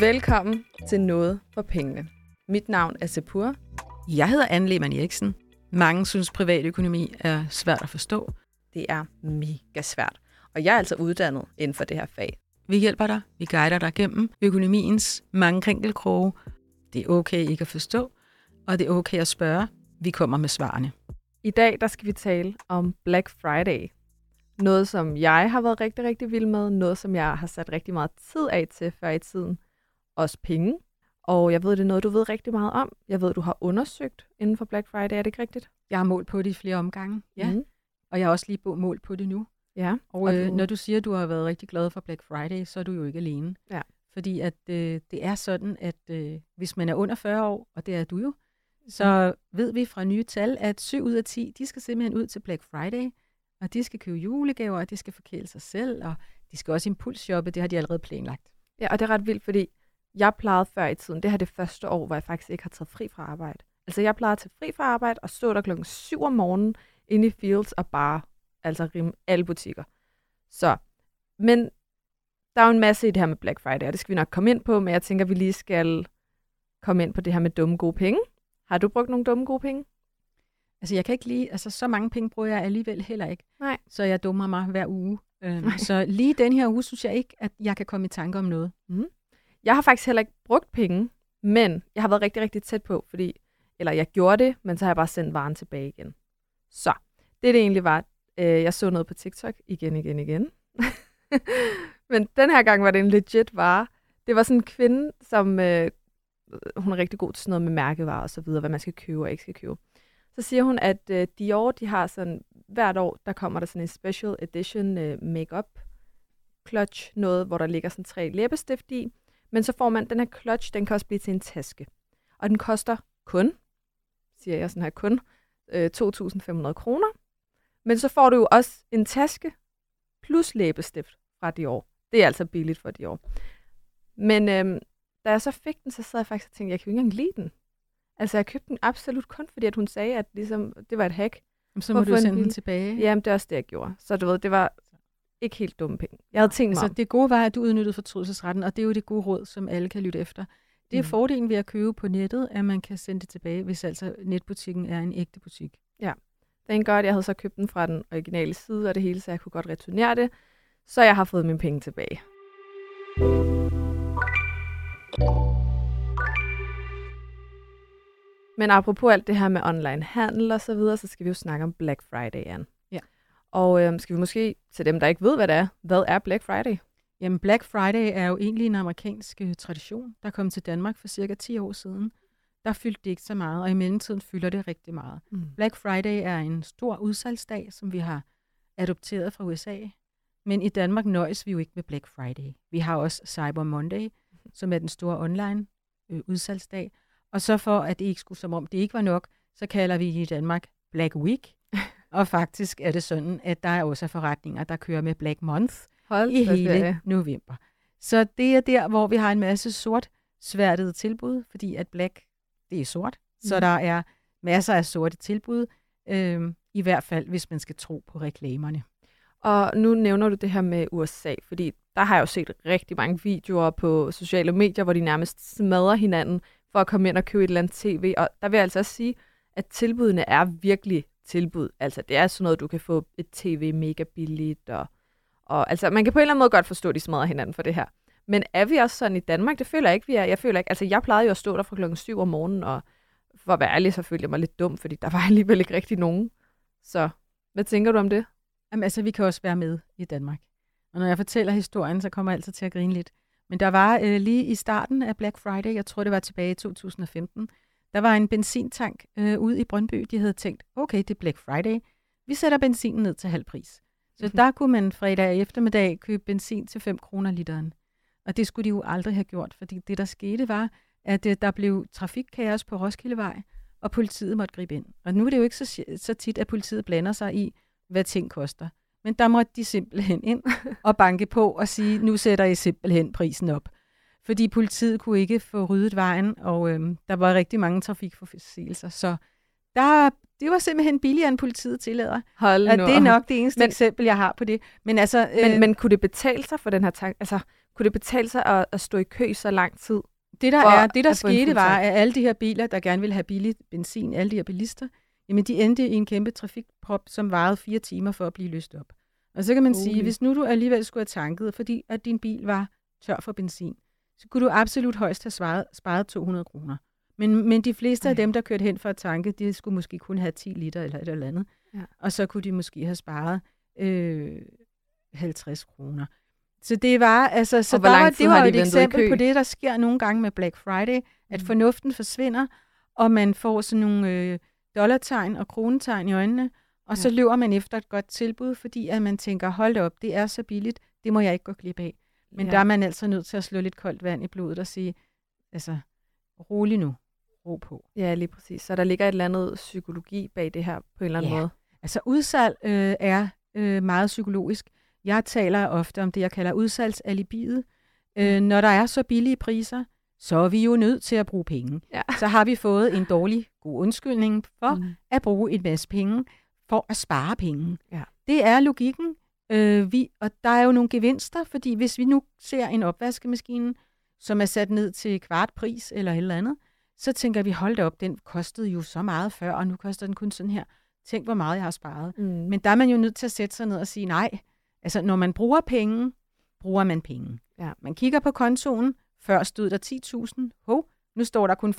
Velkommen til Noget for Pengene. Mit navn er Sepur. Jeg hedder Anne Lehmann Eriksen. Mange synes, privatøkonomi er svært at forstå. Det er mega svært. Og jeg er altså uddannet inden for det her fag. Vi hjælper dig. Vi guider dig gennem økonomiens mange krinkelkroge. Det er okay ikke at forstå, og det er okay at spørge. Vi kommer med svarene. I dag der skal vi tale om Black Friday. Noget, som jeg har været rigtig, rigtig vild med. Noget, som jeg har sat rigtig meget tid af til før i tiden. Også penge. Og jeg ved, det er noget, du ved rigtig meget om. Jeg ved, du har undersøgt inden for Black Friday. Er det ikke rigtigt? Jeg har målt på det i flere omgange, ja. Mm. Og jeg har også lige målt på det nu. Ja. Og, og øh, du... når du siger, at du har været rigtig glad for Black Friday, så er du jo ikke alene. Ja. Fordi at øh, det er sådan, at øh, hvis man er under 40 år, og det er du jo, så ved vi fra nye tal, at 7 ud af 10, de skal simpelthen ud til Black Friday, og de skal købe julegaver, og de skal forkæle sig selv, og de skal også impulsshoppe, det har de allerede planlagt. Ja, og det er ret vildt, fordi jeg plejede før i tiden, det her det første år, hvor jeg faktisk ikke har taget fri fra arbejde. Altså jeg plejede at tage fri fra arbejde og stå der klokken 7 om morgenen inde i Fields og bare altså rim alle butikker. Så, men der er jo en masse i det her med Black Friday, og det skal vi nok komme ind på, men jeg tænker, vi lige skal komme ind på det her med dumme gode penge. Har du brugt nogle dumme gode penge? Altså, jeg kan ikke lige, altså så mange penge bruger jeg alligevel heller ikke. Nej. Så jeg dummer mig hver uge. Øhm, så lige den her uge, synes jeg ikke, at jeg kan komme i tanke om noget. Mm. Jeg har faktisk heller ikke brugt penge, men jeg har været rigtig, rigtig tæt på, fordi, eller jeg gjorde det, men så har jeg bare sendt varen tilbage igen. Så, det det egentlig var, øh, jeg så noget på TikTok igen, igen, igen. men den her gang var det en legit vare. Det var sådan en kvinde, som, øh, hun er rigtig god til sådan noget med mærkevarer og så videre, hvad man skal købe og ikke skal købe. Så siger hun, at øh, Dior, de har sådan, hvert år, der kommer der sådan en special edition øh, makeup clutch, noget, hvor der ligger sådan tre læbestift i, men så får man, den her clutch, den kan også blive til en taske. Og den koster kun, siger jeg sådan her kun, øh, 2.500 kroner. Men så får du jo også en taske plus læbestift fra Dior. Det er altså billigt for Dior. Men øhm, da jeg så fik den, så sad jeg faktisk og tænkte, jeg kan jo ikke engang lide den. Altså, jeg købte den absolut kun, fordi at hun sagde, at ligesom, det var et hack. Jamen, så må du sende den tilbage. Jamen, det er også det, jeg gjorde. Så du ved, det var ikke helt dumme penge. Jeg havde tænkt mig altså, det gode var, at du udnyttede fortrydelsesretten, og det er jo det gode råd, som alle kan lytte efter. Det er mm. fordelen ved at købe på nettet, at man kan sende det tilbage, hvis altså netbutikken er en ægte butik. Ja, den gør, at jeg havde så købt den fra den originale side og det hele, så jeg kunne godt returnere det. Så jeg har fået mine penge tilbage. Men apropos alt det her med online handel og så videre, så skal vi jo snakke om Black Friday, Anne. Og øhm, skal vi måske til dem, der ikke ved, hvad det er, hvad er Black Friday? Jamen, Black Friday er jo egentlig en amerikansk øh, tradition, der kom til Danmark for cirka 10 år siden. Der fyldte det ikke så meget, og i mellemtiden fylder det rigtig meget. Mm. Black Friday er en stor udsalgsdag, som vi har adopteret fra USA. Men i Danmark nøjes vi jo ikke med Black Friday. Vi har også Cyber Monday, som er den store online øh, udsalgsdag. Og så for, at det ikke skulle som om det ikke var nok, så kalder vi i Danmark Black Week, og faktisk er det sådan, at der er også forretninger, der kører med Black Month Hold i hele ferie. november. Så det er der, hvor vi har en masse sort sværtede tilbud, fordi at black, det er sort. Mm. Så der er masser af sorte tilbud, øh, i hvert fald hvis man skal tro på reklamerne. Og nu nævner du det her med USA, fordi der har jeg jo set rigtig mange videoer på sociale medier, hvor de nærmest smadrer hinanden for at komme ind og købe et eller andet tv. Og der vil jeg altså også sige, at tilbudene er virkelig tilbud. Altså, det er sådan noget, du kan få et tv mega billigt, og, og altså, man kan på en eller anden måde godt forstå, at de smadrer hinanden for det her. Men er vi også sådan i Danmark? Det føler jeg ikke, vi er. Jeg føler ikke, altså, jeg plejede jo at stå der fra klokken 7 om morgenen, og for at være ærlig, så følte jeg mig lidt dum, fordi der var alligevel ikke rigtig nogen. Så hvad tænker du om det? Jamen, altså, vi kan også være med i Danmark. Og når jeg fortæller historien, så kommer jeg altid til at grine lidt. Men der var øh, lige i starten af Black Friday, jeg tror det var tilbage i 2015, der var en benzintank øh, ude i Brøndby. De havde tænkt, okay, det er Black Friday. Vi sætter benzinen ned til halv pris. Så mm-hmm. der kunne man fredag eftermiddag købe benzin til 5 kroner literen. Og det skulle de jo aldrig have gjort, fordi det, der skete, var, at øh, der blev trafikkaos på Roskildevej, og politiet måtte gribe ind. Og nu er det jo ikke så, så tit, at politiet blander sig i, hvad ting koster. Men der måtte de simpelthen ind og banke på og sige, nu sætter I simpelthen prisen op fordi politiet kunne ikke få ryddet vejen, og øhm, der var rigtig mange trafikforseelser. Så der, det var simpelthen billigere, end politiet tillader. Hold og det er nok det eneste men, eksempel, jeg har på det. Men, altså, øh, men, men kunne det betale sig for den her tank? Altså, kunne det betale sig at, at stå i kø så lang tid? Det der, er, det, der skete, var, at alle de her biler, der gerne ville have billig benzin, alle de her bilister, jamen de endte i en kæmpe trafikprop, som varede fire timer for at blive løst op. Og så kan man sige, Holy. hvis nu du alligevel skulle have tanket, fordi at din bil var tør for benzin, så kunne du absolut højst have svaret, sparet 200 kroner. Men, men de fleste af Ej. dem, der kørte hen for at tanke, de skulle måske kun have 10 liter eller et eller andet. Ja. Og så kunne de måske have sparet øh, 50 kroner. Så det var, altså, så der var, det har var de et eksempel på det, der sker nogle gange med Black Friday, at Mm. fornuften forsvinder, og man får sådan nogle øh, dollartegn og kronetegn i øjnene, og så Ja. løber man efter et godt tilbud, fordi at man tænker, hold op, det er så billigt, det må jeg ikke gå glip af. Men Ja. der er man altså nødt til at slå lidt koldt vand i blodet og sige, altså, rolig nu, ro på. Ja, lige præcis. Så der ligger et eller andet psykologi bag det her på en eller anden Ja. måde. Altså udsalg øh, er øh, meget psykologisk. Jeg taler ofte om det, jeg kalder udsalgsalibiet. Øh, når der er så billige priser, så er vi jo nødt til at bruge penge. Ja. Så har vi fået en dårlig god undskyldning for Mm. at bruge en masse penge for at spare penge. Ja. Det er logikken. Øh, vi, og der er jo nogle gevinster, fordi hvis vi nu ser en opvaskemaskine, som er sat ned til kvart pris eller et eller andet, så tænker vi, hold da op, den kostede jo så meget før, og nu koster den kun sådan her. Tænk, hvor meget jeg har sparet. Mm. Men der er man jo nødt til at sætte sig ned og sige, nej, altså når man bruger penge, bruger man penge. Ja. Man kigger på kontoen, før stod der 10.000, hov, nu står der kun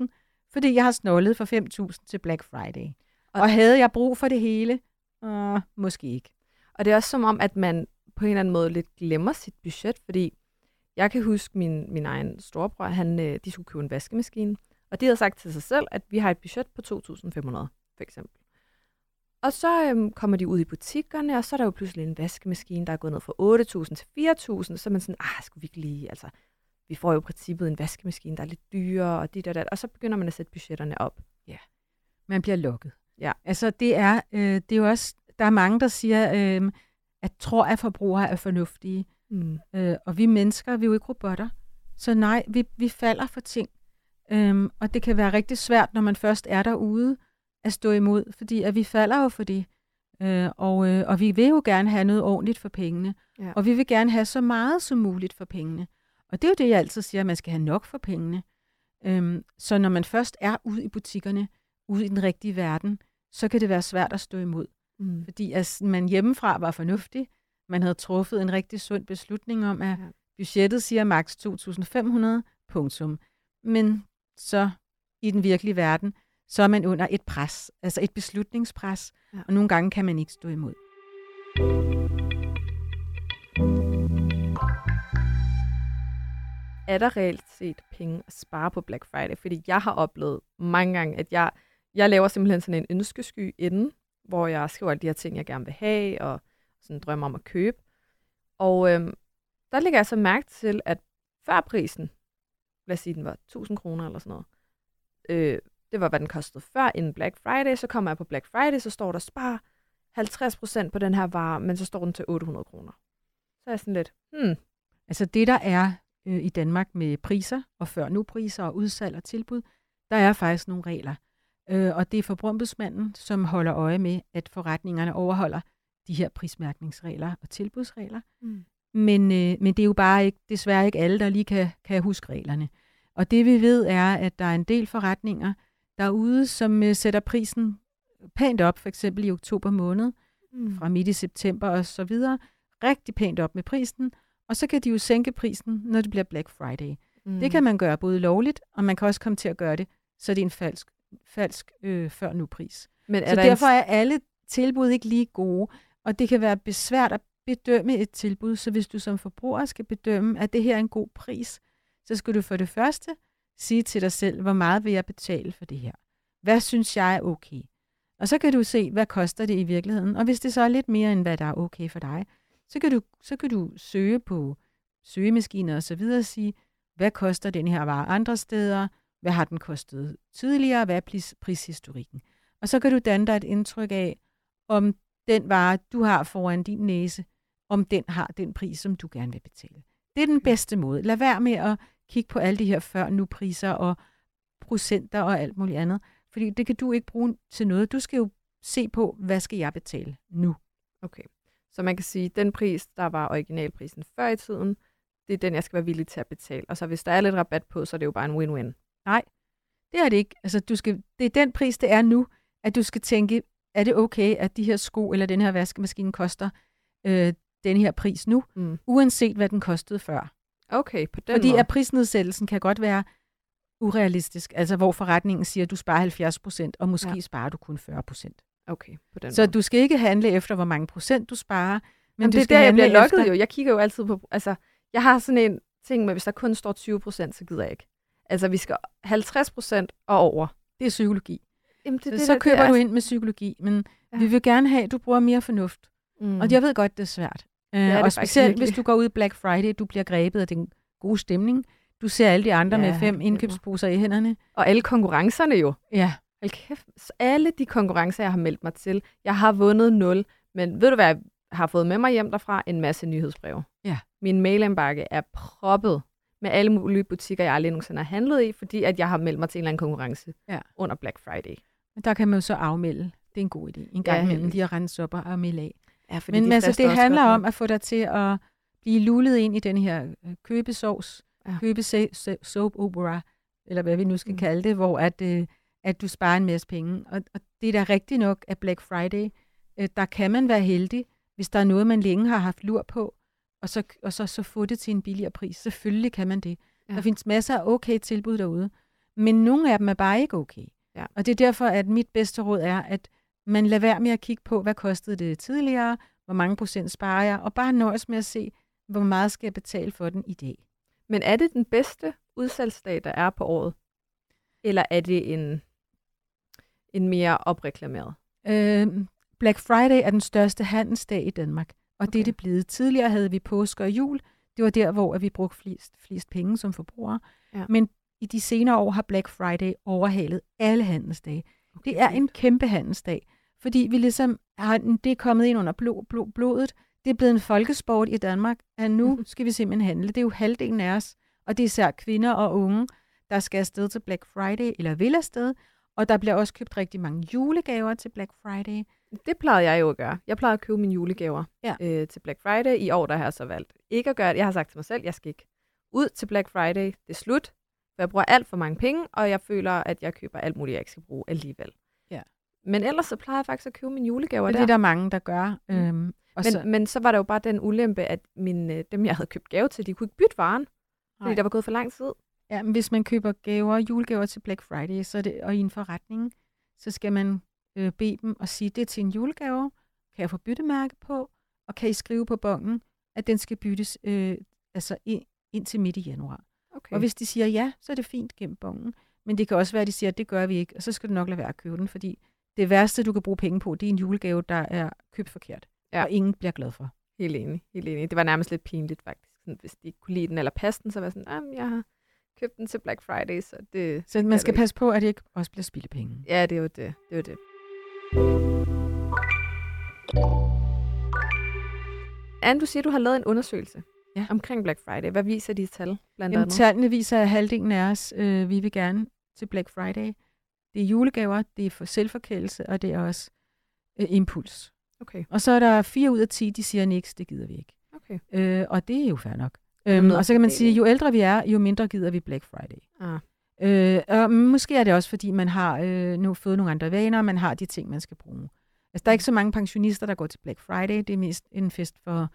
5.000, fordi jeg har snollet for 5.000 til Black Friday. Og, Og- havde jeg brug for det hele? Uh, måske ikke. Og det er også som om, at man på en eller anden måde lidt glemmer sit budget, fordi jeg kan huske min, min egen storebror, han, øh, de skulle købe en vaskemaskine, og de havde sagt til sig selv, at vi har et budget på 2.500 for eksempel. Og så øhm, kommer de ud i butikkerne, og så er der jo pludselig en vaskemaskine, der er gået ned fra 8.000 til 4.000, så er man sådan, ah, skulle vi ikke lige, altså, vi får jo i princippet en vaskemaskine, der er lidt dyrere, og dit og dat, og så begynder man at sætte budgetterne op. Man bliver lukket. Ja. Altså det er, øh, det er jo også, der er mange, der siger, øh, at tror, at forbrugere er fornuftige. Mm. Øh, og vi mennesker, vi er jo ikke robotter. Så nej, vi, vi falder for ting. Øhm, og det kan være rigtig svært, når man først er derude, at stå imod, fordi at vi falder jo for det. Øh, og, øh, og vi vil jo gerne have noget ordentligt for pengene. Ja. Og vi vil gerne have så meget som muligt for pengene. Og det er jo det, jeg altid siger, at man skal have nok for pengene. Øhm, så når man først er ude i butikkerne, ude i den rigtige verden, så kan det være svært at stå imod. Mm. Fordi at man hjemmefra var fornuftig. Man havde truffet en rigtig sund beslutning om, at Ja. budgettet siger maks 2.500, punktum. Men så i den virkelige verden, så er man under et pres, altså et beslutningspres, Ja. og nogle gange kan man ikke stå imod. er der reelt set penge at spare på Black Friday? Fordi jeg har oplevet mange gange, at jeg, jeg laver simpelthen sådan en ønskesky inden, hvor jeg skriver alle de her ting, jeg gerne vil have, og sådan drømmer om at købe. Og øhm, der lægger jeg så mærke til, at før prisen, lad os sige, den var 1000 kroner eller sådan noget, øh, det var, hvad den kostede før inden Black Friday, så kommer jeg på Black Friday, så står der spar 50% på den her vare, men så står den til 800 kroner. Så er jeg sådan lidt, hmm, Altså det, der er øh, i Danmark med priser, og før nu priser og udsalg og tilbud, der er faktisk nogle regler. Øh, og det er forbrugerombudsmanden, som holder øje med, at forretningerne overholder de her prismærkningsregler og tilbudsregler. Mm. Men, øh, men det er jo bare ikke, desværre ikke alle, der lige kan, kan huske reglerne. Og det vi ved er, at der er en del forretninger derude, som øh, sætter prisen pænt op, for eksempel i oktober måned, Mm. fra midt i september og så videre, rigtig pænt op med prisen, og så kan de jo sænke prisen, når det bliver Black Friday. Mm. Det kan man gøre både lovligt, og man kan også komme til at gøre det, så det er en falsk, falsk øh, før nu pris. Men er Så der derfor en... er alle tilbud ikke lige gode, og det kan være besvært at bedømme et tilbud, så hvis du som forbruger skal bedømme, at det her er en god pris, så skal du for det første sige til dig selv, hvor meget vil jeg betale for det her? Hvad synes jeg er okay? Og så kan du se, hvad koster det i virkeligheden. Og hvis det så er lidt mere, end hvad der er okay for dig, så kan du, så kan du søge på søgemaskiner og så videre og sige, hvad koster den her vare andre steder? Hvad har den kostet tidligere? Hvad er pris, prishistorikken? Og så kan du danne dig et indtryk af, om den vare, du har foran din næse, om den har den pris, som du gerne vil betale. Det er den bedste måde. Lad være med at kigge på alle de her før-nu-priser og procenter og alt muligt andet. Fordi det kan du ikke bruge til noget. Du skal jo se på, hvad skal jeg betale nu. Okay. Så man kan sige, at den pris, der var originalprisen før i tiden, det er den, jeg skal være villig til at betale. Og så hvis der er lidt rabat på, så er det jo bare en win-win. Nej, det er det ikke. Altså, du skal, det er den pris, det er nu, at du skal tænke, er det okay, at de her sko eller den her vaskemaskine koster øh, den her pris nu, Mm. uanset hvad den kostede før. Okay, på den Fordi måde. at prisnedsættelsen kan godt være urealistisk, altså hvor forretningen siger, at du sparer 70 procent, og måske Ja. sparer du kun 40 procent. Okay, på den Så måde. du skal ikke handle efter, hvor mange procent du sparer, men Men du det er der, jeg bliver lokket efter, jo. Jeg kigger jo altid på... Altså, jeg har sådan en ting med, hvis der kun står 20 procent, så gider jeg ikke. Altså, vi skal 50 procent og over. Det er psykologi. Jamen, Det, det, så køber det du er- ind med psykologi, men Ja. ja. vi vil gerne have, at du bruger mere fornuft. Mm. Og jeg ved godt, det er svært. Øh, er det og specielt virkelig. hvis du går ud Black Friday, du bliver grebet af den gode stemning. Du ser alle de andre Ja, med fem det er indkøbsposer i hænderne. Og alle konkurrencerne jo. Ja, Hold kæft. Så Alle de konkurrencer, jeg har meldt mig til, jeg har vundet 0. Men ved du hvad, jeg har fået med mig hjem derfra? En masse nyhedsbreve. Ja. Min mailindbakke er proppet med alle mulige butikker, jeg aldrig nogensinde har handlet i, fordi at jeg har meldt mig til en eller anden konkurrence Ja. under Black Friday. men der kan man jo så afmelde. Det er en god idé. En gang Ja, imellem lige at rense op og melde af. Ja, fordi Men de altså, det handler om at få dig til at blive lullet ind i den her øh, købesovs, Ja. købe soap opera, eller hvad vi nu skal mm. kalde det, hvor at, øh, at du sparer en masse penge. Og, og det er da rigtigt nok, at Black Friday, øh, der kan man være heldig, hvis der er noget, man længe har haft lur på, og så, og så, så få det til en billigere pris. Selvfølgelig kan man det. Ja. Der findes masser af okay tilbud derude, men nogle af dem er bare ikke okay. Ja. Og det er derfor, at mit bedste råd er, at man lader være med at kigge på, hvad kostede det tidligere, hvor mange procent sparer jeg, og bare nøjes med at se, hvor meget skal jeg betale for den i dag. Men er det den bedste udsalgsdag, der er på året? Eller er det en, en mere opreklameret? Øh, Black Friday er den største handelsdag i Danmark, og okay. det er det blevet. Tidligere havde vi påske og jul. Det var der, hvor at vi brugte flest, flest penge som forbrugere. Ja. Men i de senere år har Black Friday overhalet alle handelsdage. Okay, Det er en kæmpe handelsdag, fordi vi ligesom har, det er kommet ind under blod, blod, blodet. Det er blevet en folkesport i Danmark, at nu skal vi simpelthen handle. Det er jo halvdelen af os, og det er især kvinder og unge, der skal afsted til Black Friday, eller vil afsted. Og der bliver også købt rigtig mange julegaver til Black Friday. Det plejede jeg jo at gøre. Jeg plejede at købe mine julegaver Ja. øh, til Black Friday. I år der har jeg så valgt ikke at gøre det. Jeg har sagt til mig selv, jeg skal ikke ud til Black Friday. Det er slut. For jeg bruger alt for mange penge, og jeg føler, at jeg køber alt muligt, jeg ikke skal bruge alligevel. Ja. Men ellers så plejer jeg faktisk at købe mine julegaver der. det er der mange, der gør. Mm. Øhm, og men, så, men så var der jo bare den ulempe, at mine, dem, jeg havde købt gave til, de kunne ikke bytte varen, fordi Nej. der var gået for lang tid. ja, men hvis man køber gaver, julegaver til Black Friday, så er det, og i en forretning, så skal man øh, bede dem og sige, det er til en julegave, kan jeg få byttemærke på, og kan I skrive på bongen, at den skal byttes øh, altså ind, indtil midt i januar. Okay. Og hvis de siger ja, så er det fint gennem bongen. Men det kan også være, at de siger, at det gør vi ikke, og så skal du nok lade være at købe den, fordi det værste, du kan bruge penge på, det er en julegave, der er købt forkert, Ja. og ingen bliver glad for. Helt enig, helt enig. Det var nærmest lidt pinligt faktisk. Sådan, hvis de ikke kunne lide den eller passe den, så var jeg sådan, "Jamen, jeg har købt den til Black Friday, så det... Så man skal ikke." passe på, at det ikke også bliver spildepenge. Ja, det er jo det. Det er jo det. Anne, du siger, du har lavet en undersøgelse Ja. omkring Black Friday. Hvad viser de tal, blandt Jamen, andet? tallene viser, at halvdelen af os, øh, vi vil gerne til Black Friday. Det er julegaver, det er for selvforkælelse, og det er også øh, impuls. Okay, Og så er der fire ud af 10, de siger niks, det gider vi ikke. okay. Øh, og det er jo fair nok. Øhm, og så kan man sige, jo ældre vi er, jo mindre gider vi Black Friday. Ah, Øh, og måske er det også, fordi man har øh, nu fået nogle andre vaner, og man har de ting, man skal bruge. Altså, der er ikke så mange pensionister, der går til Black Friday. Det er mest en fest for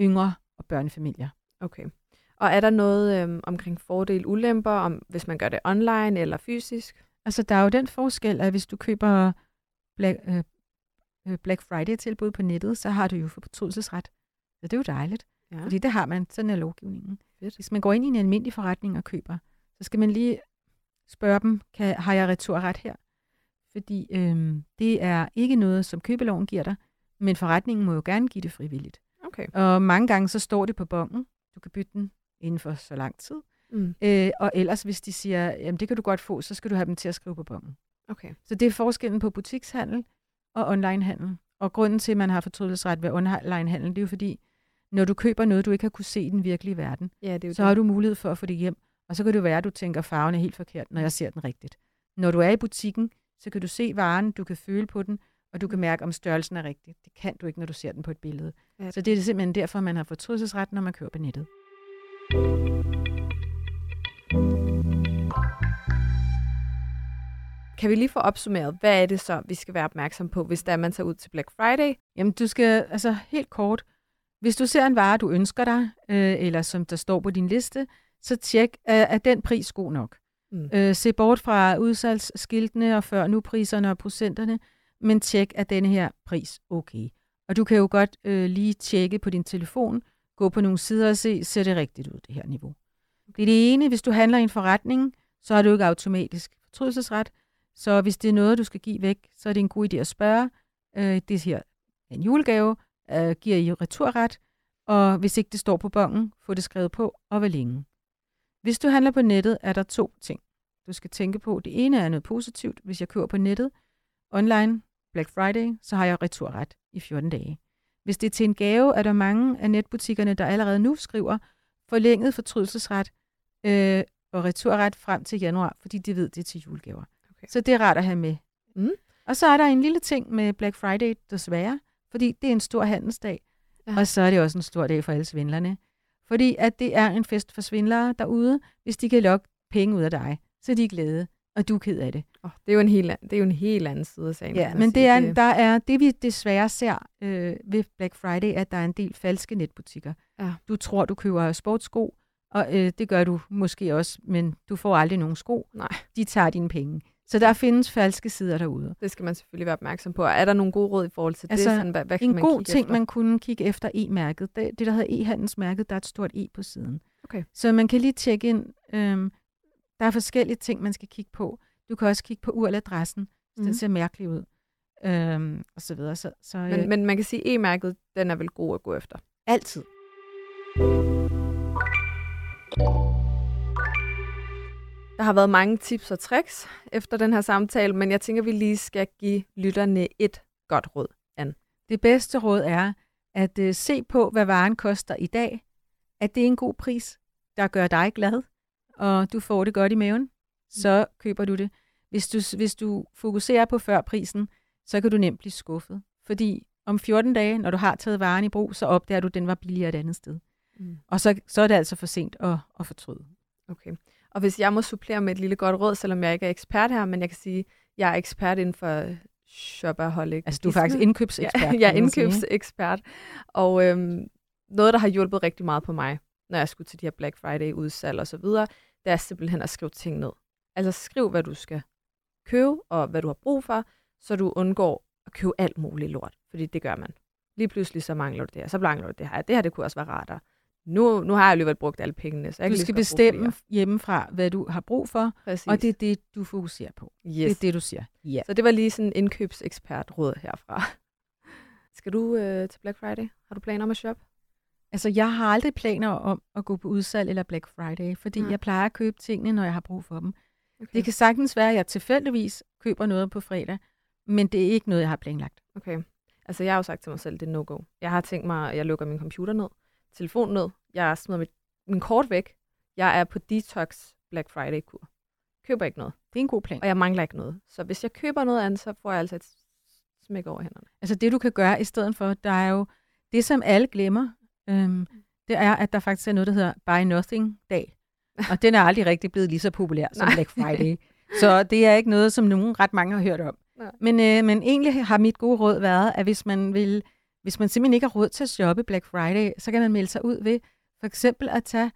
yngre og børnefamilier. okay. Og er der noget øhm, omkring fordel, ulemper, om hvis man gør det online eller fysisk? Altså, der er jo den forskel, at hvis du køber Black, øh, øh, Black Friday-tilbud på nettet, så har du jo fortrydelsesret. Så det er jo dejligt, Ja, fordi det har man. Sådan er lovgivningen. fedt. Hvis man går ind i en almindelig forretning og køber, så skal man lige spørge dem, kan, har jeg returret her? Fordi øhm, det er ikke noget, som købeloven giver dig, men forretningen må jo gerne give det frivilligt. Okay. Og mange gange så står det på bongen. Du kan bytte den inden for så lang tid. Mm, Øh, og ellers, hvis de siger, jamen det kan du godt få, så skal du have dem til at skrive på bongen. okay. Så det er forskellen på butikshandel og onlinehandel. Og grunden til, at man har fortrydelsesret ved onlinehandel, det er jo fordi, når du køber noget, du ikke har kunne se i den virkelige verden, Ja, det er så det. har du mulighed for at få det hjem. Og så kan det være, at du tænker, at farven er helt forkert, når jeg ser den rigtigt. Når du er i butikken, så kan du se varen, du kan føle på den, og du kan mærke, om størrelsen er rigtig. Det kan du ikke, når du ser den på et billede. Ja. Så det er simpelthen derfor, man har fortrydelsesret, når man køber på nettet. Kan vi lige få opsummeret, hvad er det så, vi skal være opmærksom på, hvis der man tager ud til Black Friday? Jamen, du skal, altså helt kort, hvis du ser en vare, du ønsker dig, øh, eller som der står på din liste, så tjek, er, er den pris god nok? Mm. Øh, se bort fra udsalgsskiltene og før nu priserne og procenterne, men tjek, er denne her pris okay? Og du kan jo godt øh, lige tjekke på din telefon, gå på nogle sider og se, ser det rigtigt ud, det her niveau. Det er det ene. Hvis du handler i en forretning, så har du ikke automatisk fortrydelsesret. Så hvis det er noget, du skal give væk, så er det en god idé at spørge. Øh, det her er en julegave, øh, giver I returret, og hvis ikke det står på bongen, få det skrevet på, og hvor længe. Hvis du handler på nettet, er der to ting, du skal tænke på. Det ene er noget positivt. Hvis jeg køber på nettet, online, Black Friday, så har jeg returret i 14 dage. Hvis det er til en gave, er der mange af netbutikkerne, der allerede nu skriver forlænget fortrydelsesret øh, og returret frem til januar, fordi de ved, det er til julegaver. Okay. Så det er rart at have med. Mm. Og så er der en lille ting med Black Friday, desværre, fordi det er en stor handelsdag, ja. og så er det også en stor dag for alle svindlerne. Fordi at det er en fest for svindlere derude, hvis de kan lokke penge ud af dig, så de er glade, og du er ked af det. Oh, det, er jo en helt, det er jo en helt anden side af sagen. Ja, men det er, det... der er, det vi desværre ser øh, ved Black Friday, at der er en del falske netbutikker. Ja. Du tror, du køber sportssko, og øh, det gør du måske også, men du får aldrig nogen sko. Nej. De tager dine penge. Så der findes falske sider derude. Det skal man selvfølgelig være opmærksom på. Er der nogle gode råd i forhold til altså, det? Sådan, hvad, hvad en man god ting, efter? man kunne kigge efter e-mærket, det, det der hedder e-handelsmærket, der er et stort e på siden. Okay. Så man kan lige tjekke ind. Øhm, der er forskellige ting, man skal kigge på. Du kan også kigge på URL-adressen, så mm. den mhm. ser mærkelig ud. Øhm, og så videre. Så, så, men, øh, men man kan sige, at e-mærket, den er vel god at gå efter? Altid. Der har været mange tips og tricks efter den her samtale, men jeg tænker, vi lige skal give lytterne et godt råd, an. Det bedste råd er at uh, se på, hvad varen koster i dag. At det er en god pris, der gør dig glad, og du får det godt i maven, så køber du det. Hvis du, hvis du fokuserer på førprisen, så kan du nemt blive skuffet. Fordi om 14 dage, når du har taget varen i brug, så opdager du, at den var billigere et andet sted. Mm. Og så, så er det altså for sent at, at fortryde. Okay. Og hvis jeg må supplere med et lille godt råd, selvom jeg ikke er ekspert her, men jeg kan sige, jeg er ekspert inden for shopaholic. Altså du er faktisk indkøbsekspert? Ja, jeg er indkøbsekspert. Og øhm, noget, der har hjulpet rigtig meget på mig, når jeg skulle til de her Black Friday udsalg og så videre, det er simpelthen at skrive ting ned. Altså skriv, hvad du skal købe, og hvad du har brug for, så du undgår at købe alt muligt lort. Fordi det gør man. Lige pludselig så mangler du det her, så mangler du det her. Det her, det kunne også være rart nu, nu har jeg alligevel brugt alle pengene. Så jeg du skal bestemme hjemmefra, hvad du har brug for, Præcis. og det er det, du fokuserer på. Yes. Det er det, du siger. Ja. Så det var lige sådan en indkøbsekspert-råd herfra. Skal du øh, til Black Friday? Har du planer om at shoppe? Altså, jeg har aldrig planer om at gå på udsalg eller Black Friday, fordi ja. jeg plejer at købe tingene, når jeg har brug for dem. Okay. Det kan sagtens være, at jeg tilfældigvis køber noget på fredag, men det er ikke noget, jeg har planlagt. Okay. Altså, jeg har jo sagt til mig selv, det er no-go. Jeg har tænkt mig, at jeg lukker min computer ned, telefon ned, jeg smider mit, min kort væk, jeg er på detox Black Friday-kur. Køber ikke noget. Det er en god plan. Og jeg mangler ikke noget. Så hvis jeg køber noget andet, så får jeg altså et smæk over hænderne. Altså det, du kan gøre i stedet for, der er jo det, som alle glemmer, øhm, det er, at der faktisk er noget, der hedder Buy Nothing-dag. Og den er aldrig rigtig blevet lige så populær som Black Friday. Så det er ikke noget, som nogen ret mange har hørt om. Men, øh, men egentlig har mit gode råd været, at hvis man vil, hvis man simpelthen ikke har råd til at shoppe Black Friday, så kan man melde sig ud ved for eksempel at tage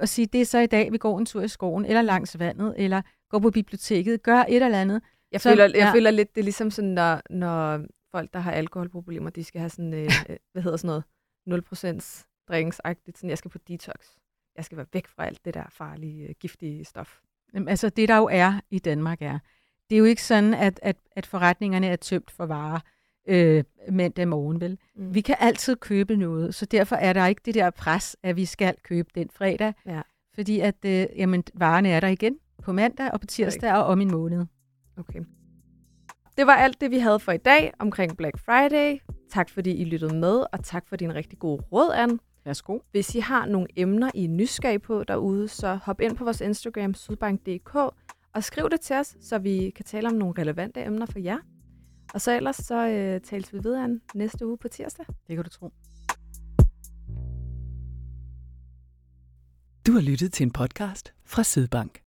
og sige, det er så i dag, vi går en tur i skoven, eller langs vandet, eller går på biblioteket, gør et eller andet. Jeg, så, føler, jeg ja. føler lidt, det er ligesom sådan, når, når folk, der har alkoholproblemer, de skal have sådan, øh, øh hvad hedder sådan noget, 0% drinksagtigt, sådan, jeg skal på detox. Jeg skal være væk fra alt det der farlige, øh, giftige stof. Jamen, altså, det der jo er i Danmark er, det er jo ikke sådan, at, at, at forretningerne er tømt for varer øh, mandag morgen, vel? Mm. Vi kan altid købe noget, så derfor er der ikke det der pres, at vi skal købe den fredag. Ja. Fordi at øh, jamen, varerne er der igen på mandag og på tirsdag og om en måned. Okay. Det var alt det, vi havde for i dag omkring Black Friday. Tak fordi I lyttede med, og tak for din rigtig gode råd, Anne. Værsgo. Hvis I har nogle emner, I er nysgerrige på derude, så hop ind på vores Instagram, sydbank.dk, og skriv det til os, så vi kan tale om nogle relevante emner for jer. Og så ellers så øh, tales vi videre næste uge på tirsdag. Det kan du tro. Du har lyttet til en podcast fra Sydbank.